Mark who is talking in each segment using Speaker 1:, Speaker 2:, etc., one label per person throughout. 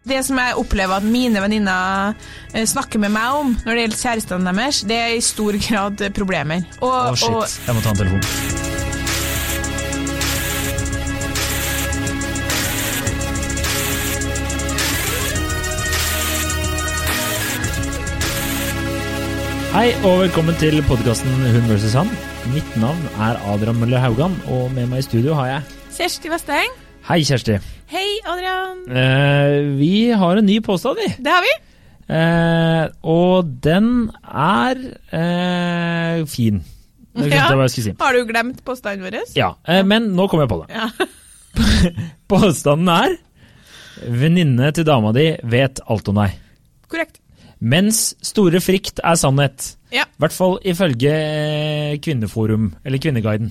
Speaker 1: Det som jeg opplever at mine venninner eh, snakker med meg om når det gjelder kjærestene deres, det er i stor grad problemer. Og,
Speaker 2: Å, shit.
Speaker 1: og
Speaker 2: Jeg må ta en telefon. Hei og velkommen til podkasten Hun vs. han. Mitt navn er Adrian Møller Haugan, og med meg i studio har jeg
Speaker 1: Kjersti Vesteng.
Speaker 2: Hei, Kjersti.
Speaker 1: Hei, Adrian.
Speaker 2: Eh, vi har en ny påstand, vi.
Speaker 1: Det har vi.
Speaker 2: Eh, og den er eh, fin. Skulle si.
Speaker 1: Har du glemt påstanden vår?
Speaker 2: Ja, eh, men nå kommer jeg på det.
Speaker 1: Ja.
Speaker 2: Påstanden er Venninne til dama di vet alt om deg.
Speaker 1: Korrekt.
Speaker 2: Mens store frykt er sannhet.
Speaker 1: Ja.
Speaker 2: I hvert fall ifølge eh, Kvinneforum, eller Kvinneguiden.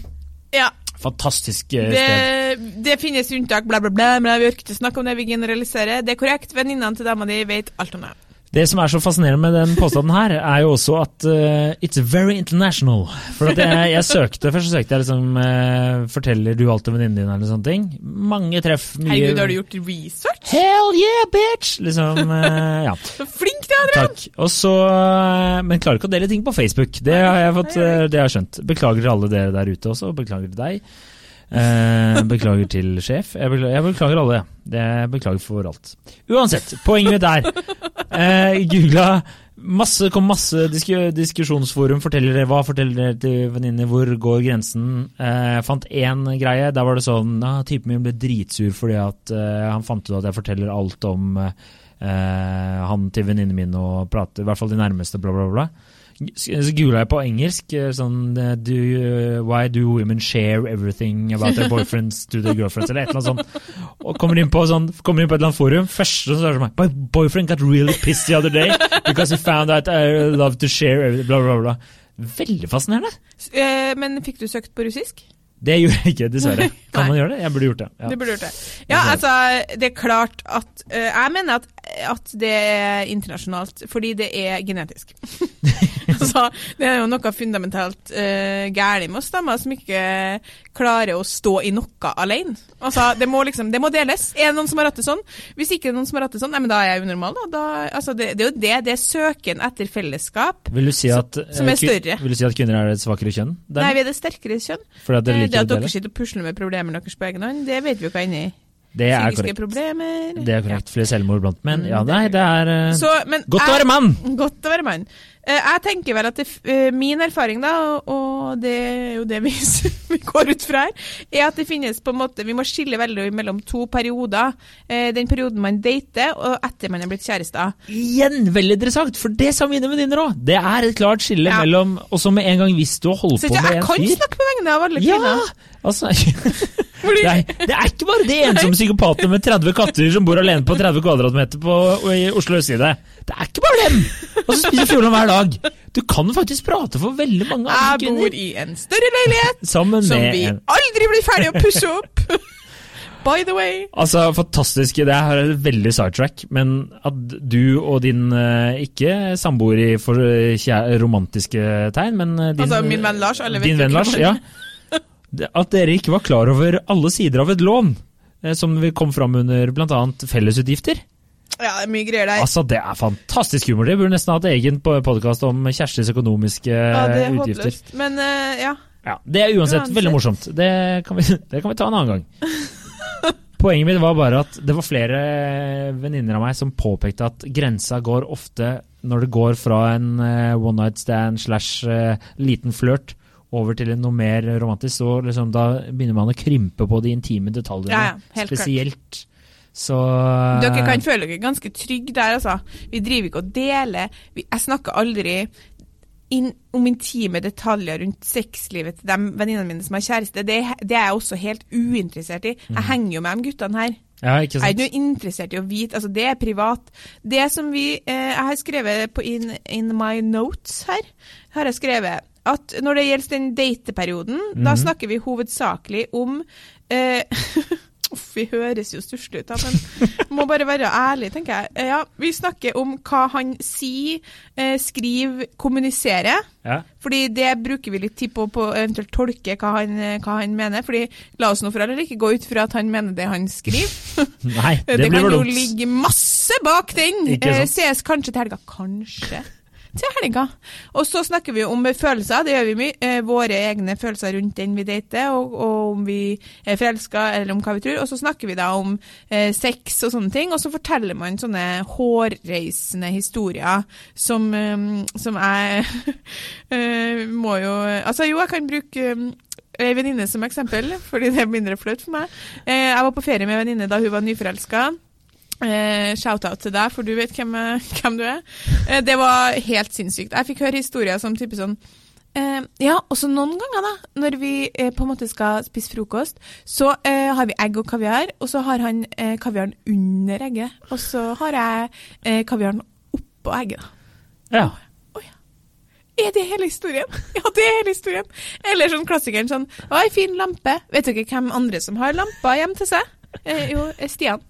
Speaker 1: ja.
Speaker 2: Fantastisk eh, sted.
Speaker 1: Det, det finnes unntak, bla, bla, bla. Men vi orker ikke snakke om det, vi generaliserer. Det er korrekt. Venninnene til dama di vet alt om deg.
Speaker 2: Det som er så fascinerende med den påstanden her, er jo også at uh, it's very international. For jeg, jeg søkte, Først søkte jeg liksom uh, 'Forteller du alt til venninnen din?' eller sånne ting. Mange treff. Mye
Speaker 1: Herregud, har du gjort research?
Speaker 2: Hell yeah, bitch! Liksom, uh, ja.
Speaker 1: Så flink du er, Adrian!
Speaker 2: Takk. Og så, men klarer ikke å dele ting på Facebook. Det har jeg fått, det har jeg skjønt. Beklager til alle dere der ute også. Beklager til deg. Eh, beklager til sjef. Jeg beklager, jeg beklager alle. Jeg beklager for alt. Uansett, poenget mitt er eh, Googla masse, kom masse disk diskusjonsforum. Forteller dere hva? Forteller dere til venninner hvor går grensen? Eh, fant én greie. Der var det sånn ah, Typen min ble dritsur fordi at eh, han fant ut at jeg forteller alt om eh, han til venninnen min og prater, i hvert fall de nærmeste, bla, bla, bla. Så googla jeg på engelsk eh, sånn eh, do you, Why do women share everything about their boyfriends to their girlfriends? Eller et eller annet sånt. Og kommer inn på, sånn, kommer inn på et eller annet forum. Første som står sånn My boyfriend got really pissed the other day because he found out I love to share everything, bla, bla, bla. Veldig fascinerende.
Speaker 1: Eh, Men fikk du søkt på russisk?
Speaker 2: Det gjorde jeg ikke, dessverre. Kan man gjøre det? Jeg burde gjort det. Ja.
Speaker 1: burde gjort det. Ja, altså, det er klart at eh, Jeg mener at, at det er internasjonalt, fordi det er genetisk. altså, det er jo noe fundamentalt uh, galt med oss damer som ikke klarer å stå i noe alene. Altså, det må liksom, det må deles. Er det noen som har hatt det sånn? Hvis ikke det er noen som har hatt det sånn, nei, men da er jeg unormal, da. da altså, det, det er jo det. Det er søken etter fellesskap.
Speaker 2: Vil du si at, eh,
Speaker 1: Som er større.
Speaker 2: Vil du si at kvinner er et svakere kjønn? Der?
Speaker 1: Nei, vi er det sterkere kjønn.
Speaker 2: Fordi at dere
Speaker 1: Eh, det at dere sitter og pusler med problemene deres på egen hånd, det vet vi jo hva er inni.
Speaker 2: Det er
Speaker 1: Psykiske
Speaker 2: korrekt.
Speaker 1: problemer.
Speaker 2: Det er korrekt. Flere selvmord blant menn. Ja, nei, det er eh,
Speaker 1: Så, men
Speaker 2: Godt å
Speaker 1: jeg-
Speaker 2: være mann!
Speaker 1: Godt å være mann. Eh, jeg tenker vel at det, f- eh, min erfaring, da, og- og det er jo det vi, s- vi går ut fra her, er at det finnes på en måte Vi må skille veldig mellom to perioder. Eh, den perioden man dater, og etter man er blitt kjærester.
Speaker 2: Igjen veldig interessant, for det sa mine venninner òg. Det er et klart skille
Speaker 1: Ja.
Speaker 2: mellom Også med en gang hvis du har holdt
Speaker 1: Så
Speaker 2: på
Speaker 1: jeg,
Speaker 2: med
Speaker 1: jeg
Speaker 2: en
Speaker 1: kan
Speaker 2: fyr.
Speaker 1: snakke på vegne av alle
Speaker 2: Ja!
Speaker 1: kvinner.
Speaker 2: Altså,
Speaker 1: Fordi,
Speaker 2: det, er, det er ikke bare de ensomme psykopatene med 30 katter som bor alene på 30 kvadratmeter på, i Oslo østside. Det er ikke bare dem! Og så spiser fjolen hver dag. Du kan faktisk prate for veldig mange andre
Speaker 1: jeg bor i en større leilighet
Speaker 2: Sammen
Speaker 1: som vi aldri blir ferdig å pusse opp. By the way.
Speaker 2: Altså, Fantastisk Det her er et veldig sidetrack, men at du og din eh, ikke samboer i for eh, romantiske tegn, men eh, din,
Speaker 1: Altså, min venn Lars, alle vet
Speaker 2: din venn Lars, ja. At dere ikke var klar over alle sider av et lån, eh, som vi kom fram under bl.a. fellesutgifter.
Speaker 1: Ja, det er mye greier der.
Speaker 2: Altså, Det er fantastisk humor. Det burde nesten hatt egen podkast om Kjerstis økonomiske
Speaker 1: Ja, det er
Speaker 2: utgifter.
Speaker 1: håpløst. Men uh, ja.
Speaker 2: Ja, Det er uansett,
Speaker 1: Uansett.
Speaker 2: veldig morsomt. Det kan, vi, det kan vi ta en annen gang. Poenget mitt var bare at det var flere venninner av meg som påpekte at grensa går ofte når det går fra en eh, one night stand slash eh, liten flørt over til noe mer romantisk, så liksom da begynner man å krympe på de intime detaljene.
Speaker 1: Ja, ja, helt klart.
Speaker 2: spesielt. Så
Speaker 1: Dere kan føle dere ganske trygge der, altså. Vi driver ikke og deler. Jeg snakker aldri inn, om intime detaljer rundt sexlivet til de venninnene mine som har kjæreste. Det, det er jeg også helt uinteressert i. Jeg henger jo med de guttene her.
Speaker 2: Ja, ikke
Speaker 1: Jeg er ikke noe interessert i å vite, altså det er privat. Det som vi, eh, Jeg har skrevet på in, in my notes her, har jeg skrevet at når det gjelder den dateperioden, da
Speaker 2: Mhm.
Speaker 1: snakker vi hovedsakelig om eh, vi høres jo stusslige ut, da, men må bare være ærlig, tenker jeg. Ja, vi snakker om hva han sier, eh, skriver, kommuniserer.
Speaker 2: Ja.
Speaker 1: Fordi det bruker vi litt tid på på eventuelt tolke hva han, hva han mener. Fordi la oss nå for heller ikke gå ut fra at han mener det han skriver.
Speaker 2: Nei, det,
Speaker 1: Det,
Speaker 2: blir
Speaker 1: kan jo ligge masse bak den.
Speaker 2: Ikke
Speaker 1: Eh,
Speaker 2: sant?
Speaker 1: ses kanskje til helga. Kanskje til helga. Og så snakker vi om følelser, det gjør vi mye. Eh, våre egne følelser rundt den vi dater, og, og om vi er forelska, eller om hva vi tror. Og så snakker vi da om eh, sex og sånne ting, og så forteller man sånne hårreisende historier som, eh, som jeg eh, må jo Altså jo, jeg kan bruke Ei venninne som eksempel, fordi det er mindre flaut for meg. Jeg var på ferie med en venninne da hun var nyforelska. Eh, Shout-out til deg, for du vet hvem, eh, hvem du er. Eh, det var helt sinnssykt. Jeg fikk høre historier som type sånn eh, Ja, også noen ganger, da, når vi eh, på en måte skal spise frokost, så eh, har vi egg og kaviar, og så har han kaviaren under egget, og så har jeg kaviaren oppå egget. da.
Speaker 2: Ja.
Speaker 1: Er det hele historien? Ja, det er hele historien. Eller sånn klassikeren sånn Å, ei fin lampe. Vet dere hvem andre som har lamper hjemme til seg? Jo, Stian.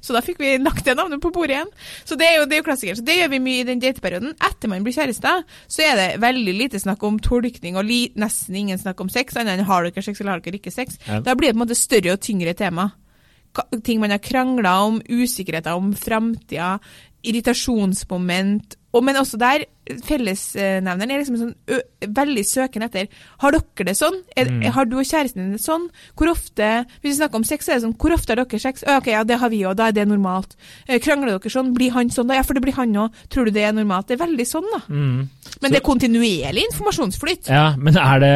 Speaker 1: Så da fikk vi lagt det navnet på bordet igjen. Så det er jo, det er jo klassikeren. Så det gjør vi mye i den dateperioden. Etter man blir kjærester, så er det veldig lite snakk om tolkning og li, nesten ingen snakk om sex. Annet enn har dere sex eller har dere ikke sex.
Speaker 2: Ja.
Speaker 1: Da blir det på en måte større og tyngre tema. Ting man har krangla om, usikkerheter om framtida, irritasjonsmoment. Og, men også der, fellesnevneren er liksom sånn ø, veldig søken etter Har dere det sånn? Er,
Speaker 2: Mm.
Speaker 1: Har du og kjæresten din det sånn? Hvor ofte Hvis vi snakker om sex, så er det sånn Hvor ofte har dere sex? Å, ok, ja, det har vi òg, da er det normalt. Krangler dere sånn? Blir han sånn, da? Ja, for det blir han òg. Tror du det er normalt? Det er veldig sånn, da.
Speaker 2: Mm.
Speaker 1: Men det er kontinuerlig informasjonsflyt.
Speaker 2: Ja, men er det,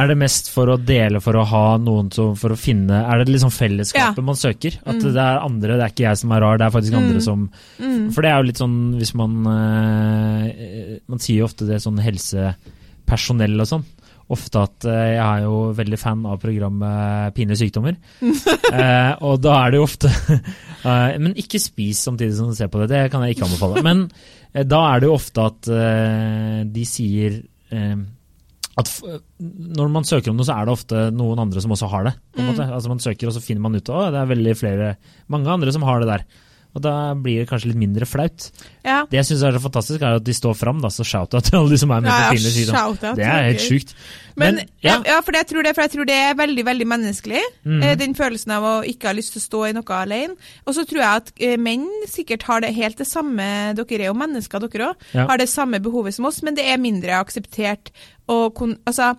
Speaker 2: er det mest for å dele, for å ha noen som For å finne Er det liksom fellesskapet
Speaker 1: Ja.
Speaker 2: man søker? At
Speaker 1: Mm.
Speaker 2: det er andre, det er ikke jeg som er rar, det er faktisk andre
Speaker 1: Mm.
Speaker 2: som
Speaker 1: Mm.
Speaker 2: For det er jo litt sånn hvis man eh, Man sier jo ofte det sånn helsepersonell og sånn. Ofte at eh, jeg er jo veldig fan av programmet Pinlige sykdommer. eh, og da er det jo ofte eh, Men ikke spis samtidig som du ser på det, det kan jeg ikke anbefale. Men eh, da er det jo ofte at eh, de sier at når man søker om noe, så er det ofte noen andre som også har det. på en
Speaker 1: Mm.
Speaker 2: Altså Man søker, og så finner man ut at det er veldig flere, mange andre som har det der. Og da blir det kanskje litt mindre flaut.
Speaker 1: Ja.
Speaker 2: Det jeg syns er så fantastisk, er at de står fram, da, så shout-out til alle de som er med
Speaker 1: Ja,
Speaker 2: på Pinlig sykdom. Det er helt sjukt.
Speaker 1: Men,
Speaker 2: Men,
Speaker 1: ja.
Speaker 2: ja.
Speaker 1: For jeg tror det, for jeg tror det er veldig veldig menneskelig. Eh, Den følelsen av å ikke ha lyst til å stå i noe alene. Og så tror jeg at eh, menn sikkert har det helt det samme, dere er jo mennesker dere òg, har det samme behovet som oss, men det er mindre akseptert. Og altså,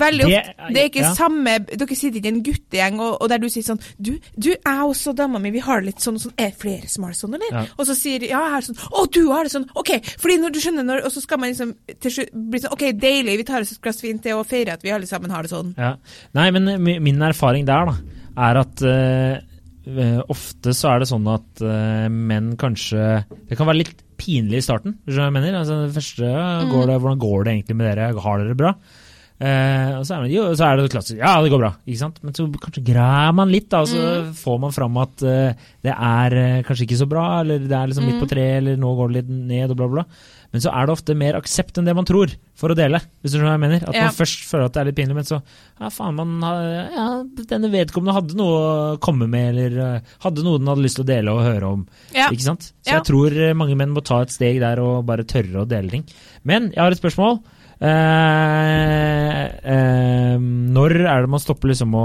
Speaker 1: Veldig ofte, det er ikke
Speaker 2: ja.
Speaker 1: samme Dere sitter ikke i en guttegjeng og, og der du sier sånn Du, du jeg også dama mi, vi har det litt sånn og sånn. Er det flere som har det sånn, eller?
Speaker 2: Ja.
Speaker 1: Og så sier ja, jeg har det sånn. Å, du har det sånn. Ok, fordi når du skjønner når Og så skal man liksom til bli sånn Ok, deilig, vi tar oss et glass vin til og feirer at vi alle sammen har det sånn.
Speaker 2: Ja. Nei, men min erfaring der, da, er at eh, eh, ofte så er det sånn at eh, menn kanskje Det kan være litt pinlig i starten, hvis du mener. Altså, det første, ja, går det, hvordan går det egentlig med dere? Har dere det bra? Eh, og så er, det, jo, så er det klassisk Ja, det går bra. ikke sant? Men så kanskje greier man litt, da, så
Speaker 1: Mm.
Speaker 2: får man fram at uh, det er uh, kanskje ikke så bra, eller det er liksom midt
Speaker 1: Mm.
Speaker 2: på treet, eller nå går det litt ned, og bla, bla. Men så er det ofte mer aksept enn det man tror, for å dele. Hvis du skjønner hva jeg mener. At
Speaker 1: Ja.
Speaker 2: man først føler at det er litt pinlig, men så ja, faen, man ja, denne vedkommende hadde noe å komme med, eller eh, hadde noe den hadde lyst til å dele og høre om.
Speaker 1: Ja.
Speaker 2: Ikke sant? Så
Speaker 1: Ja.
Speaker 2: jeg tror mange menn må ta et steg der og bare tørre å dele ting. Men jeg har et spørsmål. Eh, eh, når er det man stopper liksom å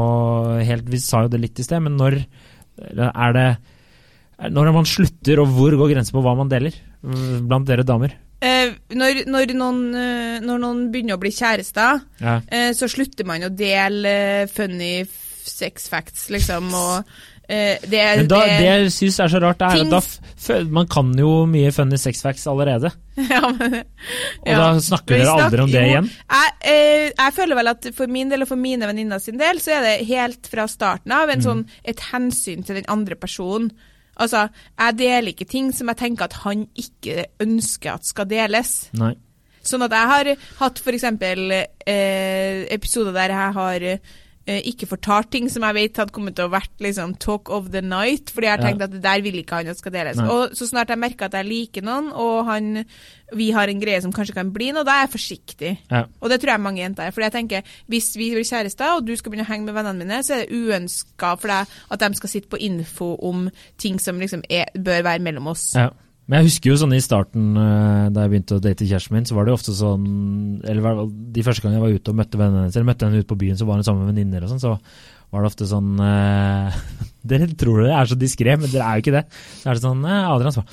Speaker 2: helt, Vi sa jo det litt i sted, men når er det Når er man slutter, og hvor går grensen på hva man deler? mm, Blant dere damer.
Speaker 1: Eh, når, når, noen, eh, når noen begynner å bli kjærester,
Speaker 2: Ja.
Speaker 1: eh, så slutter man å dele eh, funny sex facts, liksom, og eh, det,
Speaker 2: Men da,
Speaker 1: det,
Speaker 2: det jeg syns er så rart, er at da man kan jo mye funny sex facts allerede.
Speaker 1: ja, men,
Speaker 2: Og da snakker dere aldri
Speaker 1: snakker-
Speaker 2: om det igjen.
Speaker 1: Jeg, eh, jeg føler vel at for min del og for mine venninner sin del, så er det helt fra starten av en
Speaker 2: Mm.
Speaker 1: sånn, et hensyn til den andre personen. Altså, jeg deler ikke ting som jeg tenker at han ikke ønsker at skal deles.
Speaker 2: Nei.
Speaker 1: Sånn at jeg har hatt eksempel eh, episoder der jeg har eh, ikke fortalt ting som jeg vet hadde kommet til å vært liksom talk of the night, fordi jeg har
Speaker 2: Ja.
Speaker 1: at det der vil ikke han at skal deles.
Speaker 2: Nei.
Speaker 1: Og så snart jeg merker at jeg liker noen, og han, vi har en greie som kanskje kan bli noe, da er jeg forsiktig.
Speaker 2: Ja.
Speaker 1: Og det tror jeg mange jenter er. Fordi jeg tenker, Hvis vi blir kjærester, og du skal begynne å henge med vennene mine, så er det uønska for deg at de skal sitte på info om ting som liksom er, bør være mellom oss.
Speaker 2: Ja. Men jeg husker jo sånn i starten, eh, da jeg begynte å date kjæresten min, så var det ofte sånn Eller de første gangene jeg var ute og møtte vennene hennes, eller møtte henne ute på byen, så var hun sammen med venninner og sånn, så var det ofte sånn eh, Dere tror dere er så diskré, men dere er jo ikke det. Så er det sånn eh, Adrian så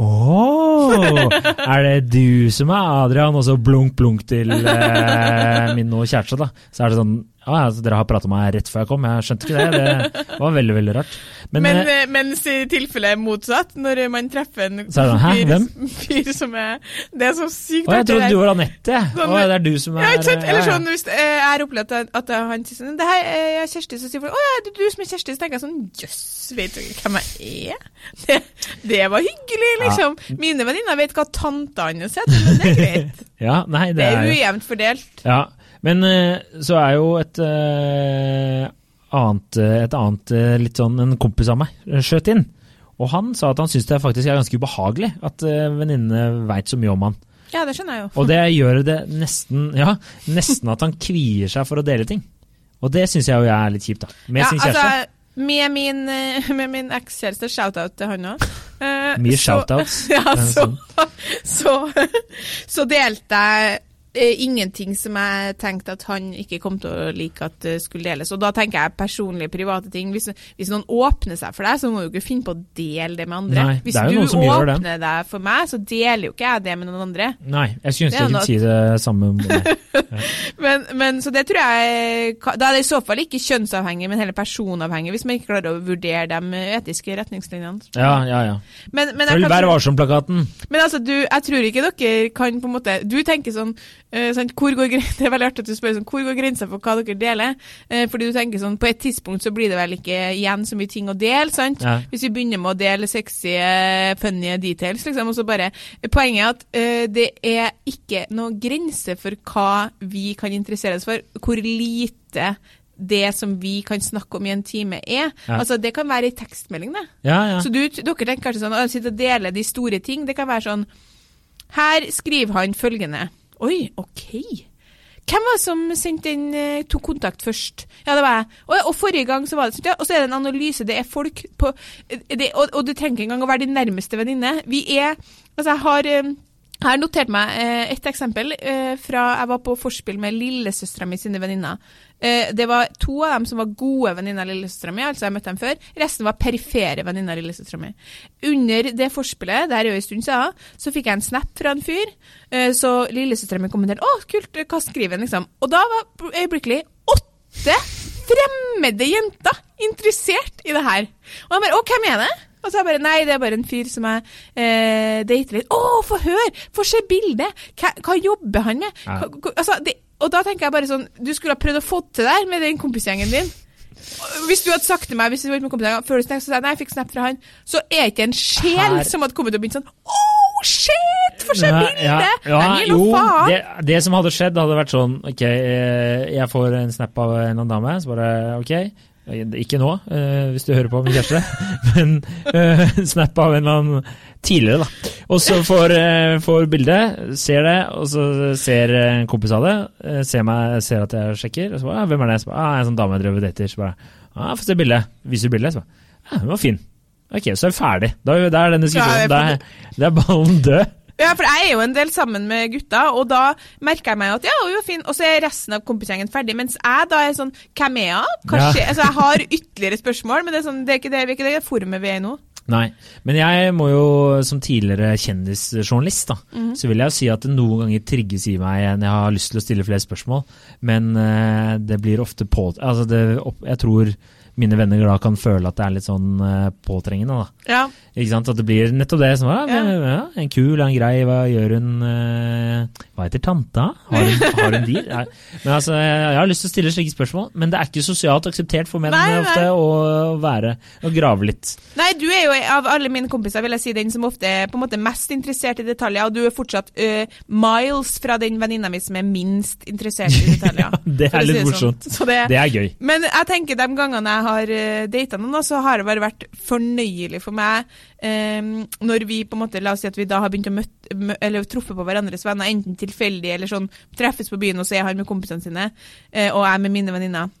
Speaker 2: Å! er det du som er Adrian? Og så blunk, blunk til eh, min nå kjæreste, da. Så er det sånn Ja, altså, dere har prata med meg rett før jeg kom. Jeg skjønte ikke det. Det var veldig, veldig rart. Men,
Speaker 1: Men,
Speaker 2: eh,
Speaker 1: eh, mens i tilfellet motsatt, når man treffer en
Speaker 2: sånn, hvem?
Speaker 1: fyr som er Det er så sykt
Speaker 2: Å, jeg trodde du var Anette.
Speaker 1: Sånn,
Speaker 2: Å, det er du som er
Speaker 1: Ja? Eller
Speaker 2: ja, ja.
Speaker 1: sånn, hvis jeg har opplevd at, han sier sånn Det her er Kjersti, så sier folk Å ja, det er du som er Kjersti. Så tenker jeg sånn Jøss, vet du hvem jeg er? Det, det var hyggelig, liksom. Mine venninner vet hva tanta hans heter, men det er greit.
Speaker 2: Ja, nei, det
Speaker 1: Det er
Speaker 2: er
Speaker 1: ujevnt fordelt.
Speaker 2: Ja, men eh, så er jo et eh, annet, eh, et annet litt sånn En kompis av meg skjøt inn. Og han sa at han syns det faktisk er ganske ubehagelig at venninnene veit så mye om han.
Speaker 1: Ja, det skjønner jeg jo.
Speaker 2: Og det gjør det nesten Ja, nesten at han kvier seg for å dele ting. Og det syns jeg jo er litt kjipt, da. Med
Speaker 1: ja,
Speaker 2: sin kjæreste.
Speaker 1: Altså, med min, med min ekskjæreste, shout-out til han òg.
Speaker 2: Mye shoutouts.
Speaker 1: Ja, så,
Speaker 2: sånn.
Speaker 1: så, så delte jeg ingenting som jeg tenkte at han ikke kom til å like at det skulle deles. Og da tenker jeg personlige, private ting. Hvis, hvis noen åpner seg for deg, så må du ikke finne på å dele det med andre.
Speaker 2: Nei,
Speaker 1: hvis du åpner deg for meg, så deler jo ikke jeg det med noen andre.
Speaker 2: Nei, jeg skulle ønske jeg kunne si det samme om deg.
Speaker 1: Men, men så det tror jeg Da er det i så fall ikke kjønnsavhengig, men heller personavhengig, hvis man ikke klarer å vurdere de etiske retningslinjene.
Speaker 2: Ja, ja, ja.
Speaker 1: Men, men,
Speaker 2: Følg Vær varsom-plakaten.
Speaker 1: men altså, du, jeg tror ikke dere kan på en måte Du tenker sånn, eh, sant, hvor går Det er veldig artig at du spør sånn, hvor går grensa for hva dere deler? Eh, fordi du tenker sånn, på et tidspunkt så blir det vel ikke igjen så mye ting å dele, sant?
Speaker 2: Ja.
Speaker 1: Hvis vi begynner med å dele sexy, eh, funny details, liksom, og så bare Poenget er at eh, det er ikke noe grense for hva vi kan interessere oss for, hvor lite det som vi kan snakke om i en time er.
Speaker 2: Ja.
Speaker 1: Altså, det kan være ei tekstmelding, det.
Speaker 2: Ja, ja.
Speaker 1: Så du, dere tenker kanskje sånn, å sitte og dele de store ting, det kan være sånn, her skriver han følgende. Oi, ok. Hvem var det som sendte inn, eh, tok kontakt først? Ja, det var jeg. Og, og forrige gang så var det sånn, ja, og så er det en analyse, det er folk på, eh, det, og, og du trenger ikke engang å være din nærmeste venninne. Vi er, altså jeg har, eh, jeg har notert meg eh, et eksempel eh, fra jeg var på forspill med lillesøstera mi sine venninner. Eh, det var to av dem som var gode venninner av lillesøstera mi, altså jeg møtte dem før. Resten var perifere venninner av lillesøstera mi. Under det forspillet, det er jo en stund siden, så fikk jeg en snap fra en fyr. Så lillesøstera mi kommenterte 'Å, kult, hva skriver han?' liksom. Og da var øyeblikkelig åtte fremmede jenter interessert i det her. Og jeg bare 'Å, hvem er det?' Og så er jeg bare Nei, det er bare en fyr som jeg eh, dater litt. Å, få høre! Få se bildet! Hva, hva jobber han med? Hva, hva, altså, det, og da tenker jeg bare sånn Du skulle ha prøvd å få til det der med den kompisgjengen din. Hvis du hadde sagt til meg hvis du var med kompisgjengen, før du snakket, så sa jeg nei, jeg fikk snap fra han, så er ikke en sjel
Speaker 2: Her-
Speaker 1: som hadde kommet og begynt sånn Oh, shit! Få se bildet!
Speaker 2: Ja, ja,
Speaker 1: Nei,
Speaker 2: jo,
Speaker 1: faen!
Speaker 2: det, det som hadde skjedd, hadde vært sånn Ok, eh, jeg får en snap av en eller annen dame, så bare ok. Ikke nå, eh, hvis du hører på min kjæreste, men uh, snap av en eller annen tidligere, da. Og så får, eh, får bildet, ser det, og så ser en kompis av det, ser, meg, ser at jeg sjekker, og så bare ah, 'Hvem er det?' Så bare, ah, 'En sånn dame jeg drev og dater.' Så bare 'Ja, 'Få se bildet.' Viser bildet, så bare 'Ja, hun var fin'. Ok, så er vi ferdig. Da, da er denne diskusjonen
Speaker 1: Ja, er
Speaker 2: ballen død.
Speaker 1: Ja, for jeg er jo en del sammen med gutta, og da merker jeg meg at ja, hun er fin, og så er resten av kompisgjengen ferdig. Mens jeg da er sånn Hvem er hun? Kanskje
Speaker 2: Ja.
Speaker 1: Altså, jeg har ytterligere spørsmål, men det er, sånn, det er ikke det, vi er forumet vi er i nå.
Speaker 2: Nei, men jeg må jo som tidligere kjendisjournalist, da,
Speaker 1: Mhm.
Speaker 2: så vil jeg jo si at det noen ganger trigges i meg når jeg har lyst til å stille flere spørsmål, men uh, det blir ofte på... Altså det, jeg tror mine venner da kan føle at det er litt sånn eh, påtrengende. da.
Speaker 1: Ja.
Speaker 2: Ikke sant? At det blir nettopp det. som ja,
Speaker 1: Ja.
Speaker 2: ja, En kul, en grei, hva gjør hun eh, Hva heter tanta? Har hun, har hun? Nei. Men altså, Jeg har lyst til å stille slike spørsmål, men det er ikke sosialt akseptert for menn
Speaker 1: Nei, nei.
Speaker 2: ofte å være og grave litt.
Speaker 1: Nei, du er jo av alle mine kompiser vil jeg si den som ofte er på en måte mest interessert i detaljer, og du er fortsatt uh, miles fra den venninna mi som er minst interessert i detaljer.
Speaker 2: Det er
Speaker 1: si
Speaker 2: litt
Speaker 1: sånn.
Speaker 2: morsomt.
Speaker 1: Sånn. det,
Speaker 2: Det er gøy.
Speaker 1: Men jeg tenker de gangene jeg har uh, data noen, da, så har det bare vært fornøyelig for meg eh, når vi på en måte, la oss si at vi da har begynt å møtte, mø eller truffet på hverandres venner, enten tilfeldig eller sånn, treffes på byen, og så er han med kompisene sine, eh, og jeg med mine venninner.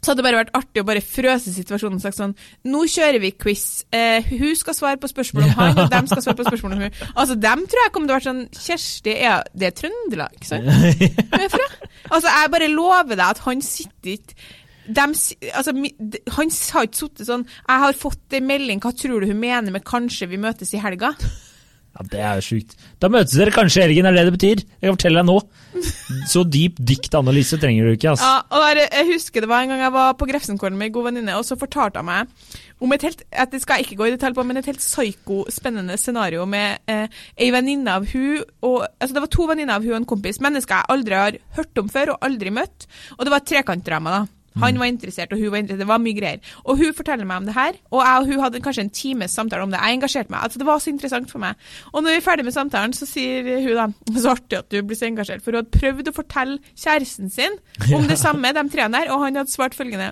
Speaker 1: Så hadde det bare vært artig å bare frøse situasjonen og sagt sånn Nå kjører vi quiz. Eh, hun skal svare på spørsmål om han, og dem skal svare på spørsmål om hun. Altså, dem tror jeg kommer til å være sånn Kjersti, er, det er Trøndelag, ikke sant? Hvor er fra? Altså, jeg bare lover deg at han sitter ikke dem, altså, han har ikke sittet sånn 'Jeg har fått en melding, hva tror du hun mener med 'kanskje vi møtes i helga'?
Speaker 2: Ja, Det er jo sjukt. Da møtes dere kanskje i helgen, er det det betyr? Jeg kan fortelle deg nå. Så dyp diktanalyse trenger du ikke, altså.
Speaker 1: Ja, og der, jeg husker det var en gang jeg var på Grefsenkollen med en god venninne, og så fortalte hun meg om et helt at Det skal jeg ikke gå i detalj på, men et helt psyko spennende scenario med eh, ei venninne av hun og Altså, det var to venninner av hun og en kompis. Mennesker jeg aldri har hørt om før, og aldri møtt. Og det var et trekantdrama, da. Han var interessert, og hun var interessert. Det var mye greier. Og hun forteller meg om det her, og jeg og hun hadde kanskje en times samtale om det. Jeg engasjerte meg. Altså, det var så interessant for meg. Og når vi er ferdig med samtalen, så sier hun da Så artig at du blir så engasjert, for hun hadde prøvd å fortelle kjæresten sin om det samme, de tre der, og han hadde svart følgende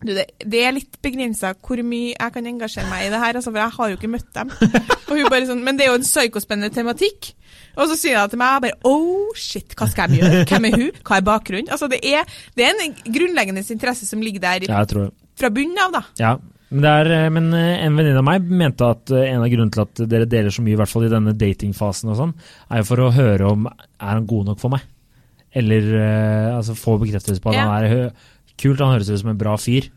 Speaker 1: du, det, det er litt begrensa hvor mye jeg kan engasjere meg i det her, altså, for jeg har jo ikke møtt dem. Og hun bare sånn, Men det er jo en psykospennende tematikk. Og så sier hun til meg jeg bare Oh shit, hva skal jeg gjøre? Hvem er hun? Hva er bakgrunnen? Altså, det er, det er en grunnleggende interesse som ligger der
Speaker 2: Ja,
Speaker 1: fra bunnen av, da.
Speaker 2: Ja, men, det er, eh, men eh, en venninne av meg mente at eh, en av grunnene til at dere deler så mye, i hvert fall i denne datingfasen og sånn, er jo for å høre om er han god nok for meg. Eller altså få bekreftelse på at
Speaker 1: Ja.
Speaker 2: han er kult, han høres ut som en bra fyr.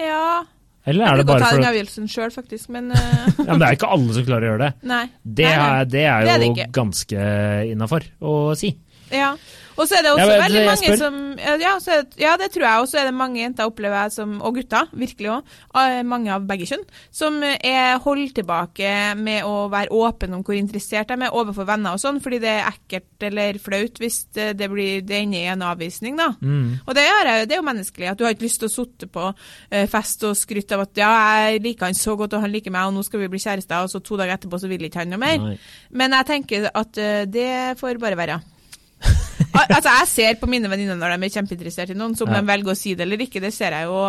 Speaker 1: Ja.
Speaker 2: Eller er
Speaker 1: Jeg
Speaker 2: det
Speaker 1: bruker å
Speaker 2: bare
Speaker 1: ta den avgjørelsen sjøl, faktisk, men uh...
Speaker 2: ja, Men det er ikke alle som klarer å gjøre det.
Speaker 1: Nei.
Speaker 2: Det
Speaker 1: Nei, nei.
Speaker 2: er, det er
Speaker 1: Det er det
Speaker 2: ganske innafor å si.
Speaker 1: Ja. Og så er det også
Speaker 2: Ja,
Speaker 1: veldig mange som ja, så ja, det tror jeg. Og så er det mange jenter, opplever jeg, som, og gutter, virkelig òg, mange av begge kjønn, som er holdt tilbake med å være åpen om hvor interessert de er overfor venner og sånn, fordi det er ekkelt eller flaut hvis det, det blir det ender i en avvisning, da.
Speaker 2: Mm.
Speaker 1: Og det er, det er jo menneskelig, at du har ikke lyst til å sitte på eh, fest og skryte av at ja, jeg liker han så godt, og han liker meg, og nå skal vi bli kjærester, og så to dager etterpå så vil ikke han noe mer.
Speaker 2: Nei.
Speaker 1: Men jeg tenker at eh, det får bare være. Al altså, Jeg ser på mine venninner når de er kjempeinteressert i noen, så om
Speaker 2: Ja.
Speaker 1: de velger å si det eller ikke, det ser jeg jo.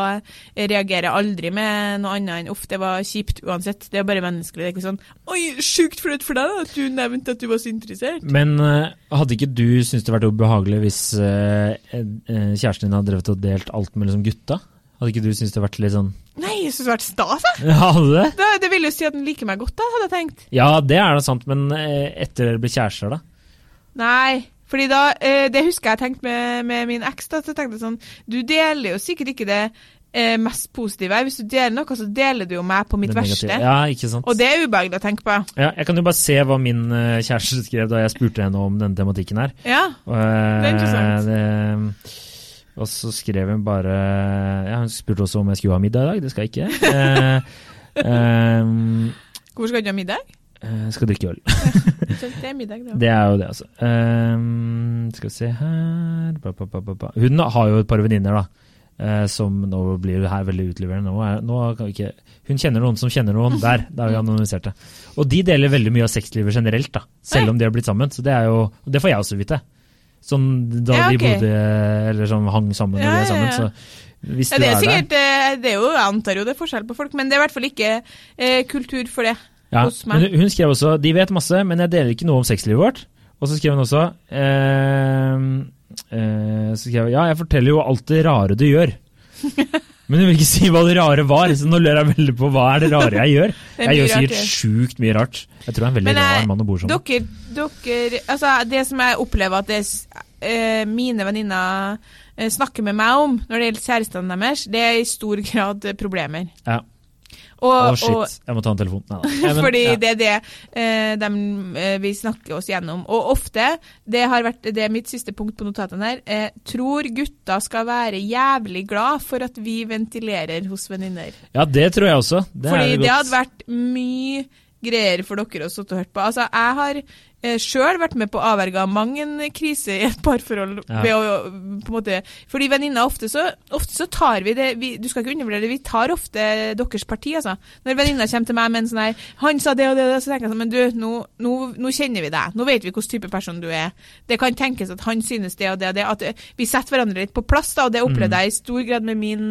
Speaker 1: Jeg reagerer aldri med noe annet enn uff, det var kjipt uansett. Det er bare menneskelig. Det er ikke sånn oi, sjukt flaut for deg at du nevnte at du var så interessert.
Speaker 2: Men eh, hadde ikke du syntes det vært ubehagelig hvis eh, eh, kjæresten din hadde drevet og delt alt med liksom gutta? Hadde ikke du syntes det vært litt sånn
Speaker 1: Nei, jeg syns det vært stas, jeg.
Speaker 2: Ja, Hadde det?
Speaker 1: Det, det ville jo si at den liker meg godt, da, hadde jeg tenkt.
Speaker 2: Ja, det er da sant, men eh, etter dere ble kjærester, da?
Speaker 1: Nei, fordi da eh, Det husker jeg tenkte med, med min eks. da, så tenkte jeg sånn Du deler jo sikkert ikke det eh, mest positive. Hvis du deler noe, så deler du jo meg på mitt verste.
Speaker 2: Ja, ikke sant.
Speaker 1: Og det er ubehagelig å tenke på.
Speaker 2: Ja, jeg kan jo bare se hva min eh, kjæreste skrev da jeg spurte henne om denne tematikken her.
Speaker 1: Ja.
Speaker 2: Og,
Speaker 1: Det er interessant.
Speaker 2: det- og så skrev hun bare Ja, hun spurte også om jeg skulle ha middag i dag. Det skal jeg ikke. Eh, ehm,
Speaker 1: Hvor skal du ha middag?
Speaker 2: Jeg skal drikke øl.
Speaker 1: Det er middag, det.
Speaker 2: Det er jo det, altså. Um, skal vi se her ba, ba, ba. Hun har jo et par venninner, da. Uh, som nå blir jo her veldig utleverende. Nå er, nå kan vi ikke, hun kjenner noen som kjenner noen. Der, da har vi anonymisert det. Og de deler veldig mye av sexlivet generelt, da. Selv om de har blitt sammen. Så det er jo Det får jeg også vite. Sånn da
Speaker 1: Ja,
Speaker 2: de bodde Eller sånn hang sammen når
Speaker 1: Ja,
Speaker 2: de er sammen.
Speaker 1: ja.
Speaker 2: Så hvis
Speaker 1: Ja, det er
Speaker 2: er
Speaker 1: sikkert eh, Det er jo, Jeg antar jo det er forskjell på folk, men det er i hvert fall ikke eh, kultur for det
Speaker 2: Ja,
Speaker 1: hos meg.
Speaker 2: men hun skrev også De vet masse, men jeg deler ikke noe om sexlivet vårt. Og så skrev hun også eh, eh, så skrev hun, Ja, jeg forteller jo alt det rare du gjør. Men hun vil ikke si hva det rare var, så nå lurer jeg veldig på hva er det rare jeg gjør. Jeg gjør sikkert sjukt mye rart. Jeg tror jeg er en veldig
Speaker 1: jeg-
Speaker 2: rar mann å bo sammen med.
Speaker 1: Dere, dere Altså, det som jeg opplever at det, eh, mine venninner eh, snakker med meg om når det gjelder kjærestene deres, det er i stor grad problemer.
Speaker 2: Ja. Å,
Speaker 1: oh,
Speaker 2: shit.
Speaker 1: og,
Speaker 2: Jeg må ta en telefon. Nei. Men-
Speaker 1: fordi
Speaker 2: ja.
Speaker 1: det er det eh, de, eh, vi snakker oss gjennom. Og ofte, det har vært det er mitt siste punkt på notatene her, eh, tror gutta skal være jævlig glad for at vi ventilerer hos venninner.
Speaker 2: ja, det tror jeg også. Det
Speaker 1: Fordi
Speaker 2: det
Speaker 1: det hadde vært mye greier for dere å sitte og hørt på. Altså, jeg har eh, sjøl vært med på å avverge mang en krise i et parforhold.
Speaker 2: Ja.
Speaker 1: Å, måte, fordi venninner ofte så, ofte så tar vi det vi, Du skal ikke undervurdere det, vi tar ofte deres parti, altså. Når venninna kommer til meg med en sånn her 'Han sa det og det og det', så tenker jeg sånn Men du, nå, nå, nå kjenner vi deg. Nå vet vi hvilken type person du er. Det kan tenkes at han synes det og det og det. At vi setter hverandre litt på plass, da, og det opplevde jeg i stor grad med min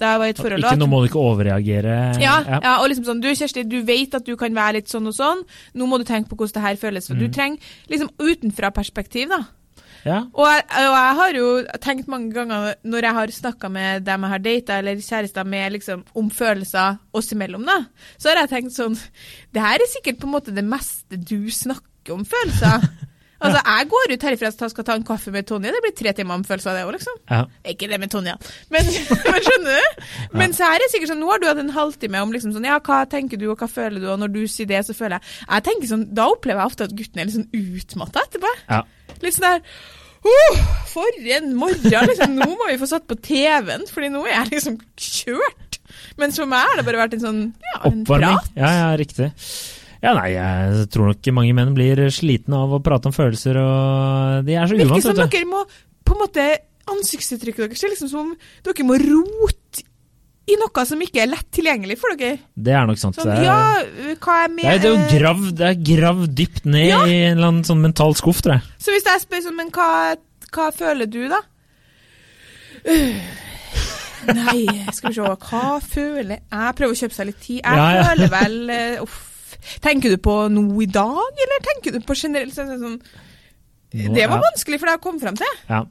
Speaker 1: da jeg var i et forhold.
Speaker 2: Ikke nå må du ikke overreagere.
Speaker 1: ja, ja. og liksom sånn, du Kjersti, du vet at du kan være litt sånn og sånn, nå må du tenke på hvordan det her føles. For Du trenger liksom utenfra-perspektiv, da.
Speaker 2: Ja.
Speaker 1: Og jeg, og jeg har jo tenkt mange ganger når jeg har snakka med dem jeg har data eller kjærester med liksom, om følelser oss imellom, da, så har jeg tenkt sånn Det her er sikkert på en måte det meste du snakker om følelser. Altså, Jeg går ut herifra og skal ta en kaffe med Tonje, det blir tre timer om følelser av det òg, liksom.
Speaker 2: ja.
Speaker 1: Ikke det med Tonja, men, men skjønner du? Men så er det sikkert sånn, nå har du hatt en halvtime om liksom sånn, ja, hva tenker du og hva føler du, og når du sier det, så føler jeg Jeg tenker sånn, Da opplever jeg ofte at gutten er litt sånn utmatta etterpå.
Speaker 2: ja.
Speaker 1: Litt sånn der Oh, For en morgen! liksom, Nå må vi få satt på TV-en, Fordi nå er jeg liksom kjørt. Mens for meg har det bare vært en sånn ja, en
Speaker 2: Oppvarming.
Speaker 1: prat.
Speaker 2: Ja, ja, riktig. Ja, nei, jeg tror nok mange menn blir slitne av å prate om følelser, og de er så
Speaker 1: Virker
Speaker 2: uvant,
Speaker 1: som
Speaker 2: vet du.
Speaker 1: dere må på en måte Ansiktsuttrykket deres er liksom som om dere må rote i noe som ikke er lett tilgjengelig for dere.
Speaker 2: Det er nok sant.
Speaker 1: Sånn, ja, hva er med
Speaker 2: det, er, det jo gravd, det er gravd dypt ned
Speaker 1: Ja.
Speaker 2: i en eller annen sånn mental skuff, tror jeg.
Speaker 1: Så hvis jeg spør sånn, men hva, hva føler du, da? Nei, skal vi se, hva føler jeg? Prøver å kjøpe seg litt tid. Jeg
Speaker 2: Ja, ja.
Speaker 1: føler vel eh, Uff. Tenker du på noe i dag, eller tenker du på generelt sånn, sånn,
Speaker 2: Nå
Speaker 1: Det var
Speaker 2: ja.
Speaker 1: vanskelig for deg å komme fram til.
Speaker 2: Ja.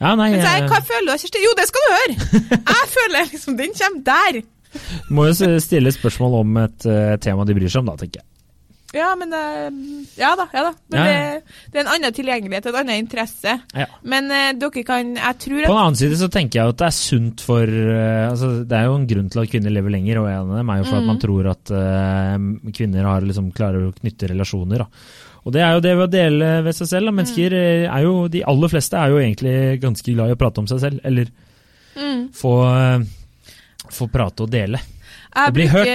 Speaker 2: ja, nei,
Speaker 1: Men så jeg,
Speaker 2: jeg
Speaker 1: hva føler du, Kjersti? Jo, det skal du høre! Jeg føler liksom Den kommer der.
Speaker 2: må jo stille spørsmål om et uh, tema de bryr seg om, da, tenker jeg.
Speaker 1: Ja, men eh, Ja da, ja da. Men
Speaker 2: Ja.
Speaker 1: Det, det er en annen tilgjengelighet, en annen interesse.
Speaker 2: Ja.
Speaker 1: Men uh, dere kan Jeg tror at
Speaker 2: På
Speaker 1: at
Speaker 2: den annen side så tenker jeg at det er sunt for uh, altså Det er jo en grunn til at kvinner lever lenger, og en av dem er jo for at
Speaker 1: Mm.
Speaker 2: man tror at uh, kvinner har liksom klarer å knytte relasjoner. Da. Og det er jo det ved å dele ved seg selv. Da. Mennesker
Speaker 1: Mm.
Speaker 2: er jo De aller fleste er jo egentlig ganske glad i å prate om seg selv, eller
Speaker 1: mm.
Speaker 2: få, få prate og dele.
Speaker 1: Jeg bruker,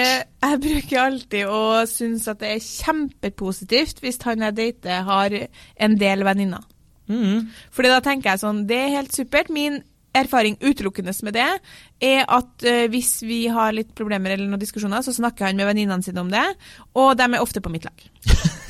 Speaker 1: jeg bruker alltid å synes at det er kjempepositivt hvis han jeg dater har en del venninner.
Speaker 2: Mm.
Speaker 1: Fordi da tenker jeg sånn, det er helt supert. Min erfaring utelukkende med det er at uh, hvis vi har litt problemer eller noen diskusjoner, så snakker han med venninnene sine om det, og de er ofte på mitt lag.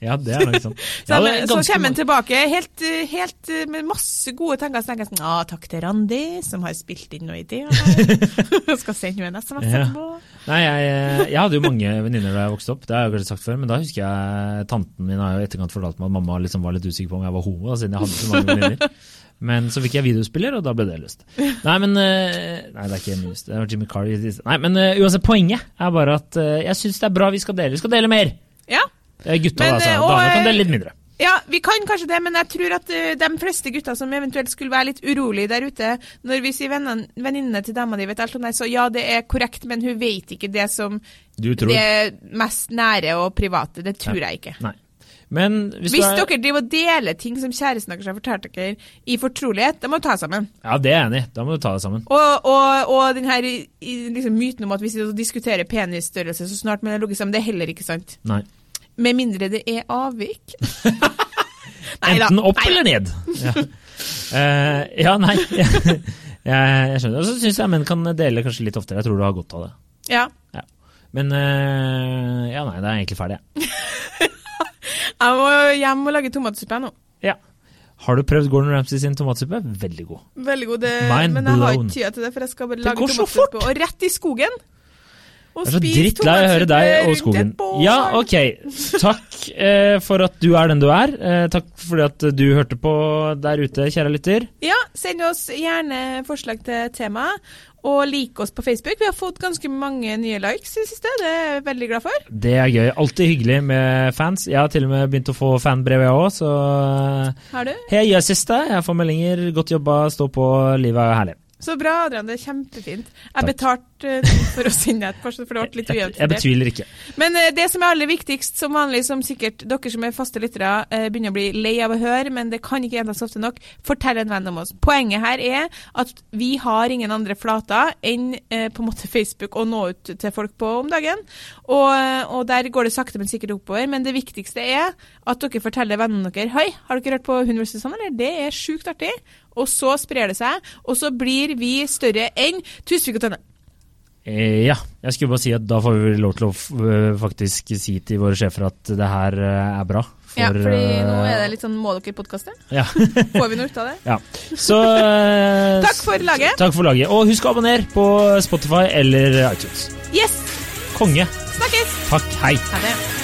Speaker 2: Ja, det er nok sånn.
Speaker 1: Så,
Speaker 2: Ja,
Speaker 1: han- så kommer han tilbake helt, eh, helt eh, med masse gode tanker. Så tenker jeg sånn, ah, takk til Randi, som har spilt inn noe i det. her. Skal sende henne en SMS
Speaker 2: Ja.
Speaker 1: etterpå.
Speaker 2: Nei, jeg, jeg hadde jo mange venninner da jeg vokste opp, det har jeg kanskje sagt før, men da husker jeg tanten min har jo etterkant fortalt meg at mamma liksom var litt usikker på om jeg var homo, da, siden jeg hadde så mange venninner. Men så fikk jeg videospiller, og da ble det løst. Nei, men eh, Nei, det er ikke minst. Det var Jimmy Carr. Nei, men eh, uansett, poenget er bare at eh, jeg syns det er bra vi skal dele. Vi skal dele mer!
Speaker 1: Ja,
Speaker 2: Eh, Gutta,
Speaker 1: Men,
Speaker 2: altså.
Speaker 1: eh,
Speaker 2: Damer kan
Speaker 1: det
Speaker 2: dele litt mindre.
Speaker 1: Ja, vi kan kanskje det, men jeg tror at eh, de fleste gutter som eventuelt skulle være litt urolige der ute, når vi sier venninnene til dama di vet alt om deg, så ja, det er korrekt, men hun vet ikke det som det mest nære og private. Det tror jeg ikke.
Speaker 2: Nei. Men hvis,
Speaker 1: Hvis
Speaker 2: er,
Speaker 1: dere driver og deler ting som kjæresten deres har fortalt dere i fortrolighet, da må du ta det sammen.
Speaker 2: Ja, det er jeg enig i. Da må du ta det sammen.
Speaker 1: Og, og, og den her i- i liksom myten om at hvis vi diskuterer penisstørrelse så snart man har ligget sammen, det er heller ikke sant.
Speaker 2: Nei.
Speaker 1: Med mindre det er avvik.
Speaker 2: Enten opp eller ned. Ja, uh, ja nei. jeg, jeg skjønner. Og så syns jeg menn kan dele kanskje litt oftere. Jeg tror du har godt av det.
Speaker 1: Ja.
Speaker 2: Men uh, ja, nei, det er egentlig ferdig. jeg.
Speaker 1: Jeg må hjem og lage tomatsuppe nå.
Speaker 2: Ja. Har du prøvd Gordon Ramsay sin tomatsuppe? Veldig god.
Speaker 1: Veldig god, det, men jeg har ikke tida til det, for jeg skal bare lage tomatsuppe og rett i skogen. Og
Speaker 2: Jeg er så drittlei av å høre deg og skogen. Ja, ok. Takk eh, for at du er den du er. Eh, takk for at du hørte på der ute, kjære lytter.
Speaker 1: Ja, send oss gjerne forslag til tema, og like oss på Facebook. Vi har fått ganske mange nye likes i det siste, det er jeg veldig glad for.
Speaker 2: Det er gøy. Alltid hyggelig med fans. Jeg har til og med begynt å få fanbrev, jeg òg, så
Speaker 1: Har du?
Speaker 2: Hei, jeg siste. Jeg får meldinger. Godt jobba, stå på, livet er herlig.
Speaker 1: Så bra, Adrian. Det er kjempefint. Jeg betalte uh, for å sende et par, for det ble litt ujevnt.
Speaker 2: jeg betviler ikke.
Speaker 1: Men eh, det som er aller viktigst, som vanlig, som sikkert dere som er faste lyttere eh, begynner å bli lei av å høre, men det kan ikke gjentas ofte nok, fortell en venn om oss. Poenget her er at vi har ingen andre flater enn eh, på en måte Facebook å nå ut til folk på om dagen. Og, eh, og der går det sakte, men sikkert oppover. Men det viktigste er at dere forteller vennene deres Hei, har dere hørt på Hun vs. Sånn, eller? Det er sjukt artig. Og så sprer det seg, og så blir vi større enn Tusvik og Tønne.
Speaker 2: Eh, ja, jeg skulle bare si at da får vi lov til å øh, faktisk si til våre sjefer at det her øh, er bra. For,
Speaker 1: ja, fordi nå er det litt sånn Må dere podkaste?
Speaker 2: ja.
Speaker 1: Får vi noe ut av det?
Speaker 2: ja. Så
Speaker 1: Takk for laget.
Speaker 2: Takk for laget. Og husk å abonnere på Spotify eller iTunes.
Speaker 1: Yes!
Speaker 2: Konge.
Speaker 1: Snakkes!
Speaker 2: Takk. Hei.
Speaker 1: Ha det.